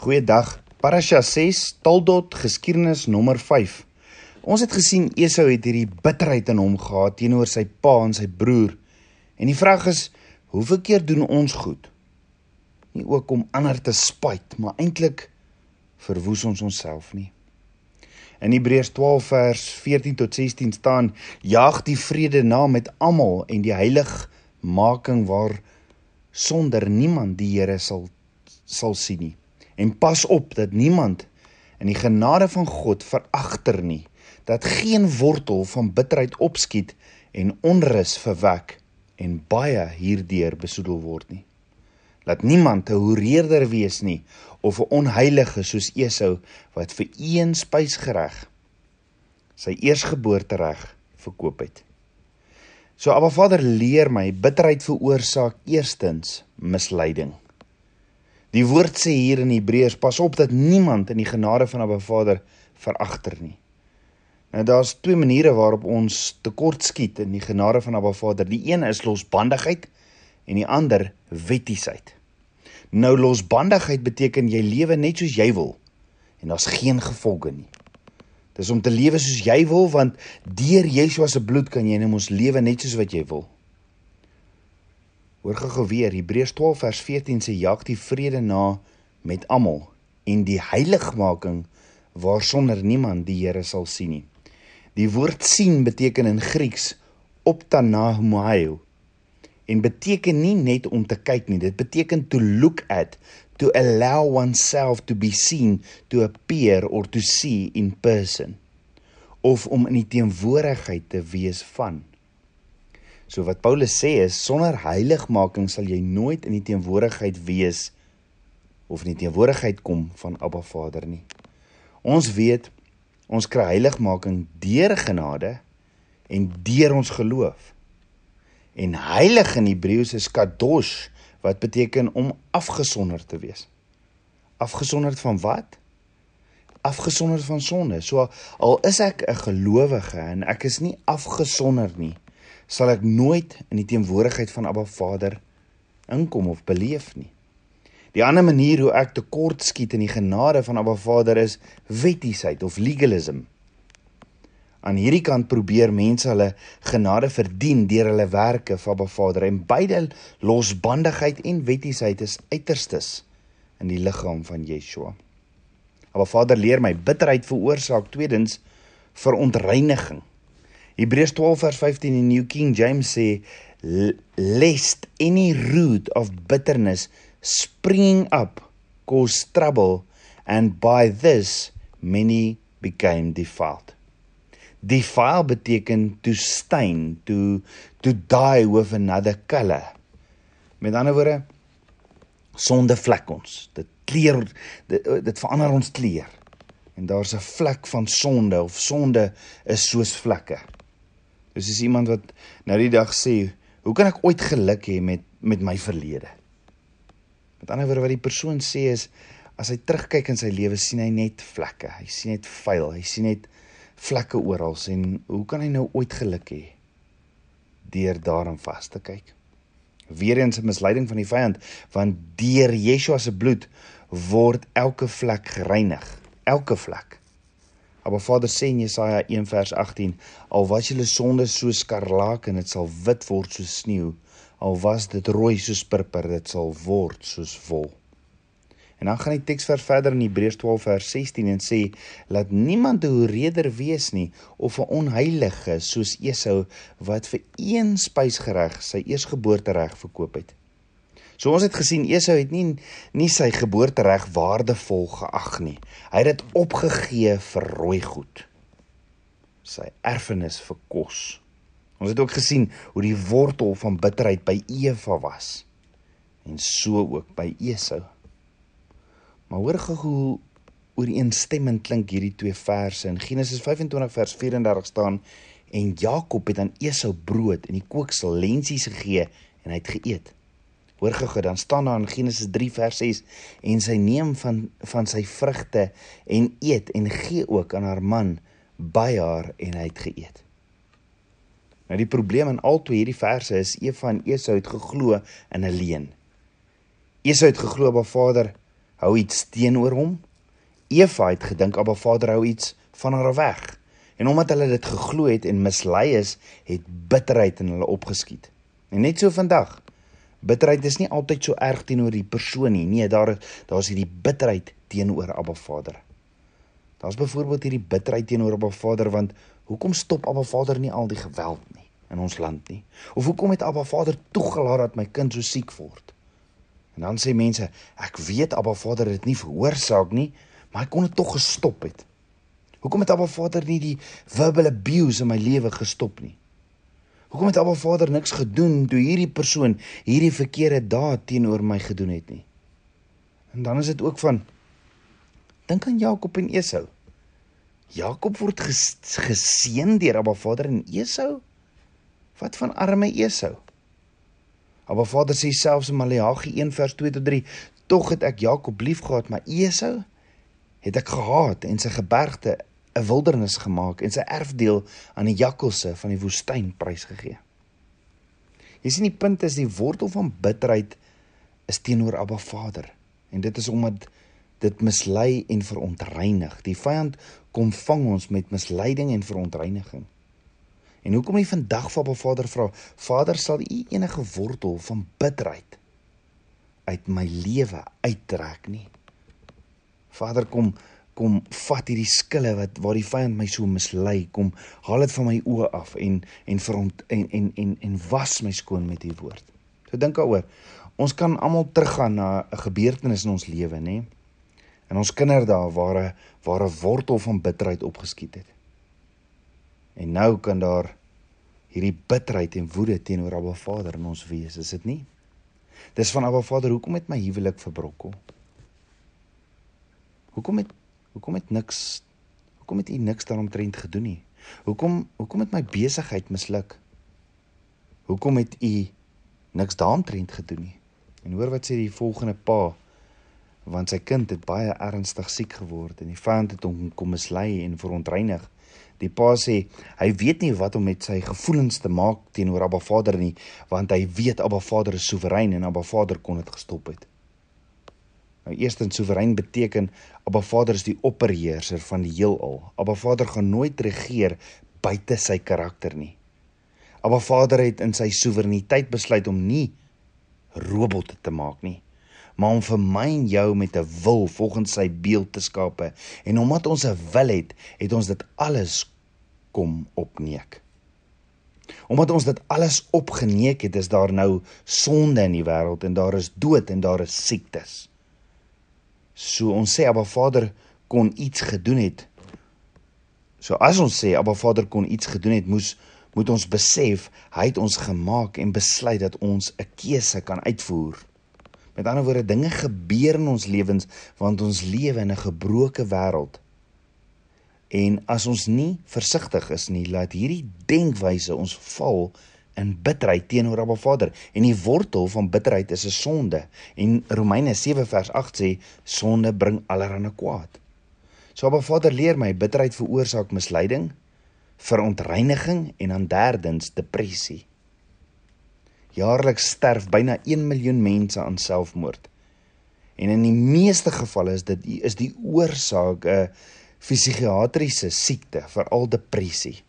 Goeiedag. Parasha 6, Taldot, geskiedenis nommer 5. Ons het gesien Esau het hierdie bitterheid in hom gehad teenoor sy pa en sy broer. En die vraag is, hoeveel keer doen ons goed? Nie ook om ander te spyt, maar eintlik verwoes ons onsself nie. In Hebreërs 12 vers 14 tot 16 staan: "Jaag die vrede na met almal en die heiligmaking waar sonder niemand die Here sal sal sien nie. En pas op dat niemand in die genade van God veragter nie, dat geen wortel van bitterheid opskiet en onrus verwek en baie hierdeur besoedel word nie. Laat niemand 'n hoereerder wees nie of 'n onheilige soos Esau wat vir een spysgereg sy eersgeboorte reg verkoop het. So Abba Vader leer my bitterheid veroorsaak eerstens misleiding. Die woord sê hier in Hebreërs pas op dat niemand in die genade van Abba Vader veragter nie. Nou daar's twee maniere waarop ons tekortskiet in die genade van Abba Vader. Die een is losbandigheid en die ander wettiesheid. Nou losbandigheid beteken jy lewe net soos jy wil en daar's geen gevolge nie. Dis om te lewe soos jy wil want deur Yeshua se bloed kan jy net ons lewe net soos wat jy wil. Hoor gou weer Hebreërs 12 vers 14 sê jag die vrede na met almal en die heiligmaking waarsonder niemand die Here sal sien nie. Die woord sien beteken in Grieks optanahomai en beteken nie net om te kyk nie dit beteken to look at to allow oneself to be seen, to appear or to see in person of om in die teenwoordigheid te wees van. So wat Paulus sê is sonder heiligmaking sal jy nooit in die teenwoordigheid wees of in die teenwoordigheid kom van Abba Vader nie. Ons weet ons kry heiligmaking deur genade en deur ons geloof. En heilig in Hebreëus is kadosh wat beteken om afgesonder te wees. Afgesonderd van wat? Afgesonderd van sonde. So al is ek 'n gelowige en ek is nie afgesonder nie, sal ek nooit in die teenwoordigheid van Abba Vader inkom of beleef nie. Die ander manier hoe ek tekort skiet in die genade van Abba Vader is wettiesheid of legalism. Aan hierdie kant probeer mense hulle genade verdien deur hulle werke vir Abba Vader en beide losbandigheid en wettiesheid is uiterstes in die liggaam van Yeshua. Abba Vader leer my bitterheid veroorsaak tweedens verontreiniging. Hebreërs 12 vers 15 in New King James sê lest any root of bitterness springing up cause trouble and by this many became defiled. Defile beteken to stain, to to die with another color. Met ander woorde sonde vlek ons. Dit kleur dit, dit verander ons kleur. En daar's 'n vlek van sonde of sonde is soos vlekke. Dis is iemand wat nou die dag sê, "Hoe kan ek ooit geluk hê met met my verlede?" Met ander woorde wat die persoon sê is as hy terugkyk in sy lewe sien hy net vlekke. Hy sien net vuil, hy sien net vlekke oral en hoe kan hy nou ooit geluk hê deur daarin vas te kyk? Weereens 'n misleiding van die vyand, want deur Yeshua se bloed word elke vlek gereinig, elke vlek. Maar Vader sê in Jesaja 1 vers 18, al was julle sondes so skarlaak en dit sal wit word soos sneeu, al was dit rooi soos purper, dit sal word soos wol. En dan gaan die teksvers verder in Hebreërs 12 vers 16 en sê laat niemand 'n hoereder wees nie of 'n onheilige soos Esau wat vir een spysgereg sy eersgeboortereg verkoop het. So ons het gesien Esau het nie nie sy geboortereg waardevol geag nie. Hy het dit opgegee vir rooi goed. Sy erfenis vir kos. Ons het ook gesien hoe die wortel van bitterheid by Eva was en so ook by Esau. Maar hoor gou hoe ooreenstemmend klink hierdie twee verse in Genesis 25 vers 34 staan en Jakob het aan Esau brood in die kooksel lensies gegee en hy het geëet. Hoor gou dan staan daar in Genesis 3 vers 6 en sy neem van van sy vrugte en eet en gee ook aan haar man by haar en hy het geëet. Nou die probleem in al twee hierdie verse is Eva en Esau het geglo in 'n leuen. Esau het geglo dat Vader hou iets teenoor hom. Eva het gedink Abba Vader hou iets van haar weg. En omdat hulle dit geglo het en mislei is, het bitterheid in hulle opgeskiet. En net so vandag. Bitterheid is nie altyd so erg teenoor die persoon nie. Nee, daar daar's hierdie bitterheid teenoor Abba Vader. Daar's byvoorbeeld hierdie bitterheid teenoor Abba Vader want hoekom stop Abba Vader nie al die geweld nie in ons land nie? Of hoekom het Abba Vader toegelaat dat my kind so siek word? En dan sê mense, ek weet Abba Vader het dit nie veroorsaak nie, maar hy kon dit tog gestop het. Hoekom het Abba Vader nie die verbal abuse in my lewe gestop nie? Hoekom het Abba Vader niks gedoen toe hierdie persoon hierdie verkeerde daad teenoor my gedoen het nie? En dan is dit ook van dink aan Jakob en Esau. Jakob word ges, geseën deur Abba Vader en Esau? Wat van arme Esau? Abba Vader sê selfs in Maleagi 1 vers 2 tot 3: "Tog het ek Jakob liefgehad, maar Esau het ek gehaat en sy gebergte 'n wildernis gemaak en sy erfdeel aan die jakkalse van die woestyn prysgegee. Jy sien die punt is die wortel van bitterheid is teenoor Abba Vader en dit is omdat dit mislei en verontreinig. Die vyand kom vang ons met misleiding en verontreiniging. En hoekom nie vandag vir Abba Vader vra, Vader, sal U enige wortel van bitterheid uit my lewe uittrek nie? Vader, kom kom vat hierdie skille wat waar die vyand my so mislei kom haal dit van my oë af en en veront en en en en was my skoon met u woord. So dink daaroor. Ons kan almal teruggaan na 'n gebeurtenis in ons lewe, nê? En ons kinders daar waar 'n waar 'n wortel van bitterheid opgeskiet het. En nou kan daar hierdie bitterheid en woede teenoor Abba Vader in ons wees, is dit nie? Dis van Abba Vader, hoekom het my huwelik verbrokkel? Hoekom het Hoekom het niks Hoekom het u niks daaromtrent gedoen nie? Hoekom hoekom het my besigheid misluk? Hoekom het u niks daaromtrent gedoen nie? En hoor wat sê die volgende pa want sy kind het baie ernstig siek geword en die vyand het hom kom mislei en verontreinig. Die pa sê hy weet nie wat om met sy gevoelens te maak teenoor Abba Vader nie want hy weet Abba Vader is soewerein en Abba Vader kon dit gestop het. Nou eerstens soewerein beteken Abba Vader is die opperheerser van die heelal. Abba Vader gaan nooit regeer buite sy karakter nie. Abba Vader het in sy soewereiniteit besluit om nie robotte te maak nie, maar om vir my en jou met 'n wil volgens sy beeld te skape. En omdat ons 'n wil het, het ons dit alles kom opneek. Omdat ons dit alles opgeneek het, is daar nou sonde in die wêreld en daar is dood en daar is siektes. So ons sê Abba Vader kon iets gedoen het. So as ons sê Abba Vader kon iets gedoen het, moes moet ons besef hy het ons gemaak en besluit dat ons 'n keuse kan uitvoer. Met ander woorde, dinge gebeur in ons lewens want ons lewe in 'n gebroke wêreld. En as ons nie versigtig is nie, laat hierdie denkwyse ons val in bitterheid teenoor Abba Vader en die wortel van bitterheid is 'n sonde en Romeine 7 vers 8 sê sonde bring allerlei kwaad. So Abba Vader leer my bitterheid veroorsaak misleiding, verontreiniging en dan derdens depressie. Jaarliks sterf byna 1 miljoen mense aan selfmoord. En in die meeste gevalle is dit is die oorsaak 'n psigiatriese siekte, veral depressie.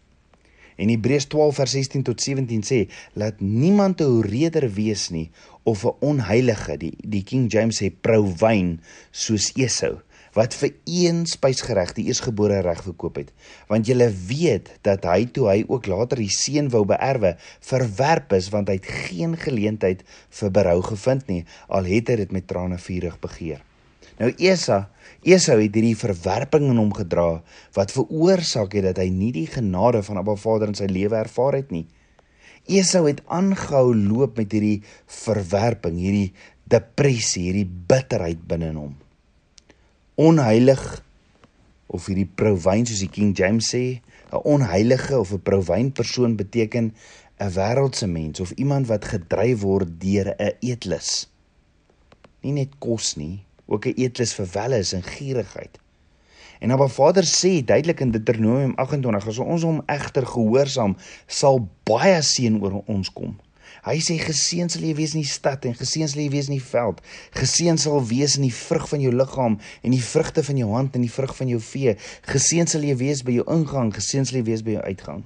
En Hebreërs 12 vers 16 tot 17 sê: "Laat niemand 'n hoereder wees nie of 'n onheilige, die die King James sê provyn soos Esau, wat vir een spysgereg die eersgebore reg verkoop het, want jy weet dat hy toe hy ook later die seën wou beerwe, verwerp is want hy het geen geleentheid vir berou gevind nie, al het hy dit met trane vurig begeer." Nou Esa, Esau het hierdie verwerping in hom gedra wat veroorsaak het dat hy nie die genade van Abba Vader in sy lewe ervaar het nie. Esau het aangehou loop met hierdie verwerping, hierdie depressie, hierdie bitterheid binne in hom. Onheilig of hierdie provyn soos die King James sê, 'n onheilige of 'n provyn persoon beteken 'n wêreldse mens of iemand wat gedryf word deur 'n eetlus. Nie net kos nie, ook 'n eetlus vir welles en gierigheid. En Abba Vader sê duidelik in Deuteronomium 28 as ons hom egter gehoorsaam, sal baie seën oor ons kom. Hy sê geseën sal jy wees in die stad en geseën sal jy wees in die veld. Geseën sal wees in die vrug van jou liggaam en die vrugte van jou hand en die vrug van jou vee. Geseën sal jy wees by jou ingang, geseën sal jy wees by jou uitgang.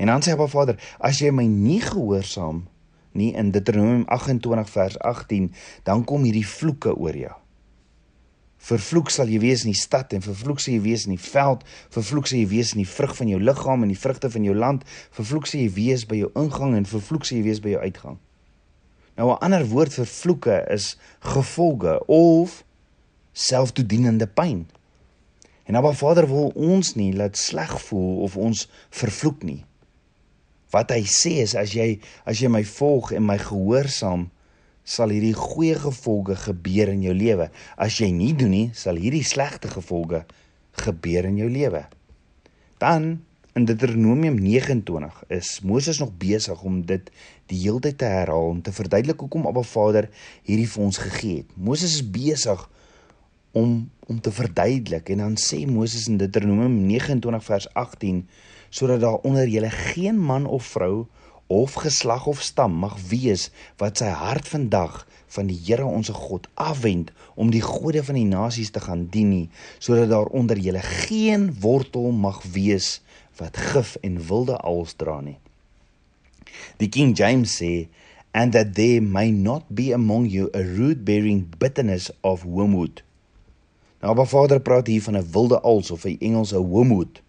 En dan sê Abba Vader, as jy my nie gehoorsaam nie in Deuteronomium 28 vers 18, dan kom hierdie vloeke oor jou. Vervloek sal jy wees in die stad en vervloek sal jy wees in die veld, vervloek sal jy wees in die vrug van jou liggaam en die vrugte van jou land, vervloek sal jy wees by jou ingang en vervloek sal jy wees by jou uitgang. Nou 'n ander woord vir vloeke is gevolge of selftoedienende pyn. En Abba Vader wil ons nie laat sleg voel of ons vervloek nie. Wat hy sê is as jy as jy my volg en my gehoorsaam sal hierdie goeie gevolge gebeur in jou lewe. As jy nie doen nie, sal hierdie slegte gevolge gebeur in jou lewe. Dan in Deuteronomium 29 is Moses nog besig om dit die hele tyd te herhaal om te verduidelik hoekom Abba Vader hierdie vir ons gegee het. Moses is besig om om te verduidelik en dan sê Moses in Deuteronomium 29 vers 18 sodat daar onder julle geen man of vrou of geslag of stam mag wees wat sy hart vandag van die Here onsse God afwend om die gode van die nasies te gaan dien nie sodat daar onder julle geen wortel mag wees wat gif en wilde aals dra nie. Die King James sê and that there may not be among you a root bearing bitterness of wormwood. Nou maar Vader praat hier van 'n wilde aals of 'n Engelse wormwood.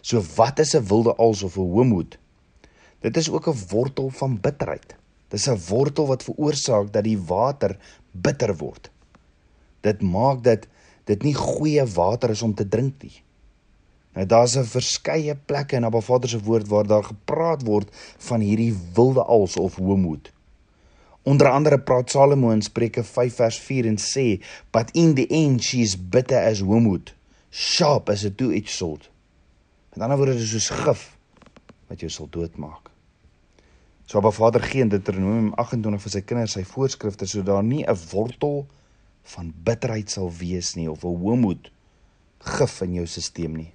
So wat is 'n wilde aals of 'n wormwood? Dit is ook 'n wortel van bitterheid. Dis 'n wortel wat veroorsaak dat die water bitter word. Dit maak dat dit nie goeie water is om te drink nie. Nou daar's 'n verskeie plekke in Abba Vader se woord waar daar gepraat word van hierdie wilde als of homoed. Onder andere praat Salomo in Spreuke 5 vers 4 en sê, "But in the end she is bitter as wormwood, sharp as a two-edged sword." Met ander woorde, dit is soos gif wat jou sal doodmaak. So Abba Vader gee in Deuteronomium 28 vir sy kinders sy voorskrifte sodat daar nie 'n wortel van bitterheid sal wees nie of 'n homoed gif in jou stelsel nie.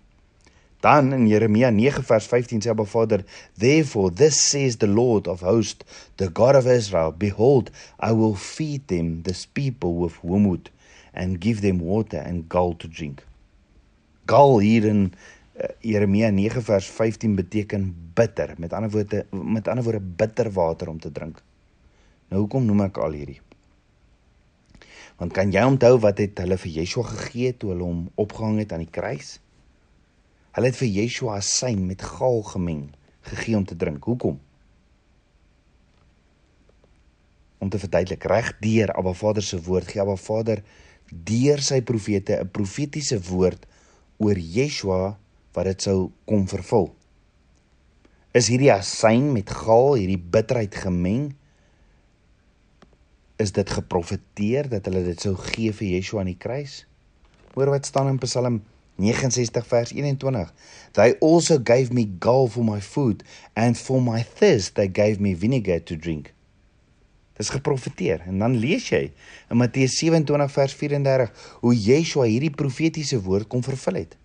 Dan in Jeremia 9 vers 15 sê Abba Vader, "Therefore this says the Lord of hosts, the God of Israel, behold, I will feed them this people with wormwood and give them water and gall to drink." Gall hier in Jeremia 9 vers 15 beteken bitter. Met ander woorde met ander woorde bitter water om te drink. Nou hoekom noem ek al hierdie? Want kan jy onthou wat het hulle vir Yeshua gegee toe hulle hom opgehang het aan die kruis? Hulle het vir Yeshua asyn met gaal gemeng gegee om te drink. Hoekom? Om te verduidelik reg deur Abba Vader se woord gee Abba Vader deur sy profete 'n profetiese woord oor Yeshua wat dit sou kom vervul. Is hierdie asyn met gaal, hierdie bitterheid gemeng? Is dit geprofeteer dat hulle dit sou gee vir Yeshua aan die kruis? Hoor wat staan in Psalm 69 vers 21. They also gave me gall for my food and for my thirst they gave me vinegar to drink. Dis geprofeteer en dan lees jy in Matteus 27 vers 34 hoe Yeshua hierdie profetiese woord kom vervul het.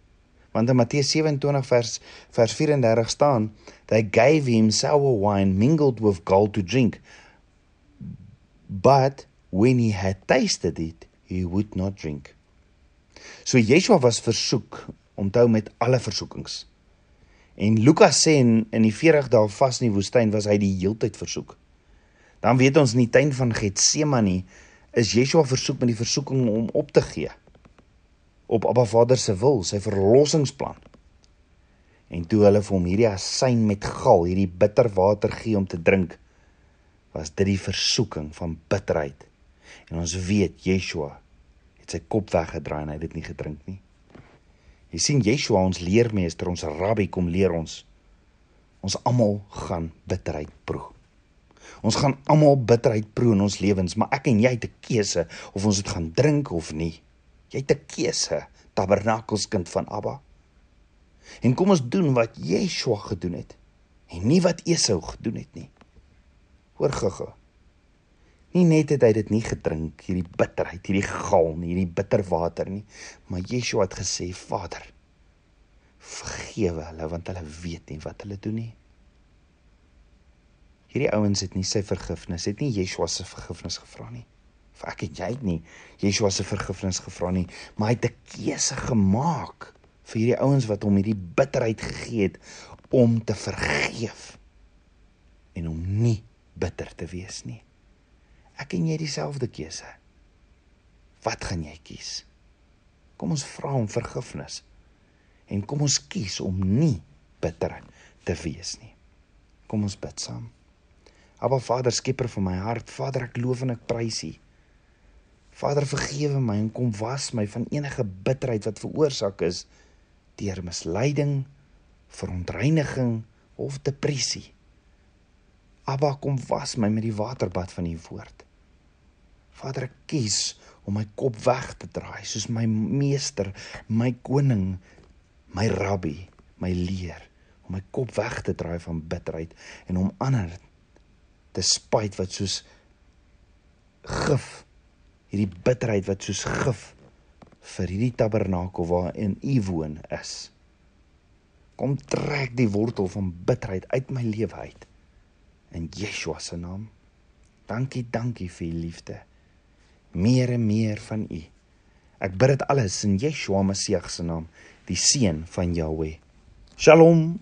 Want in Matteus 27 vers vers 34 staan, they gave him sour wine mingled with gall to drink. But when he had tasted it, he would not drink. So Yeshua was versoek om te hou met alle versoekings. En Lukas sê in, in die 40 dae vas in die woestyn was hy die heeltyd versoek. Dan weet ons in die tuin van Getsemane is Yeshua versoek met die versoeking om op te gee op Abba Vader se wil, sy verlossingsplan. En toe hulle vir hom hierdie asyn met gal, hierdie bitter water gee om te drink, was dit die versoeking van bitterheid. En ons weet Yeshua het sy kop weggedraai en hy het dit nie gedrink nie. Jy sien Yeshua ons leermeester, ons rabbi kom leer ons. Ons almal gaan bitterheid proe. Ons gaan almal bitterheid proe in ons lewens, maar ek en jy het 'n keuse of ons dit gaan drink of nie. Jy het 'n keuse, tabernakelskind van Abba. En kom ons doen wat Yeshua gedoen het en nie wat Esau gedoen het nie. Hoor gou-gou. Nie net het hy dit nie gedrink, hierdie bitterheid, hierdie galm, hierdie bitter water nie, maar Yeshua het gesê, Vader, vergewe hulle want hulle weet nie wat hulle doen nie. Hierdie ouens het nie sy vergifnis, het nie Yeshua se vergifnis gevra nie. Ek het jy het nie Yeshua se vergifnis gevra nie, maar hy het 'n keuse gemaak vir hierdie ouens wat hom hierdie bitterheid gegee het om te vergeef en om nie bitter te wees nie. Ek en jy dieselfde keuse. Wat gaan jy kies? Kom ons vra om vergifnis. En kom ons kies om nie bitter te wees nie. Kom ons bid saam. Aba Vader, skieper van my hart, Vader, ek loof en ek prys U. Vader, vergewe my en kom was my van enige bitterheid wat veroorsaak is deur misleiding, verontreiniging of depressie. Abba kom was my met die waterbad van u woord. Vader, ek kies om my kop weg te draai soos my meester, my koning, my rabbi, my leer, om my kop weg te draai van bitterheid en om ander te spyt wat soos gif hierdie bitterheid wat soos gif vir hierdie tabernakel waarin u woon is. Kom trek die wortel van bitterheid uit my lewe uit in Yeshua se naam. Dankie, dankie vir u liefde. Meer en meer van u. Ek bid dit alles in Yeshua Messie se naam, die seun van Jahweh. Shalom.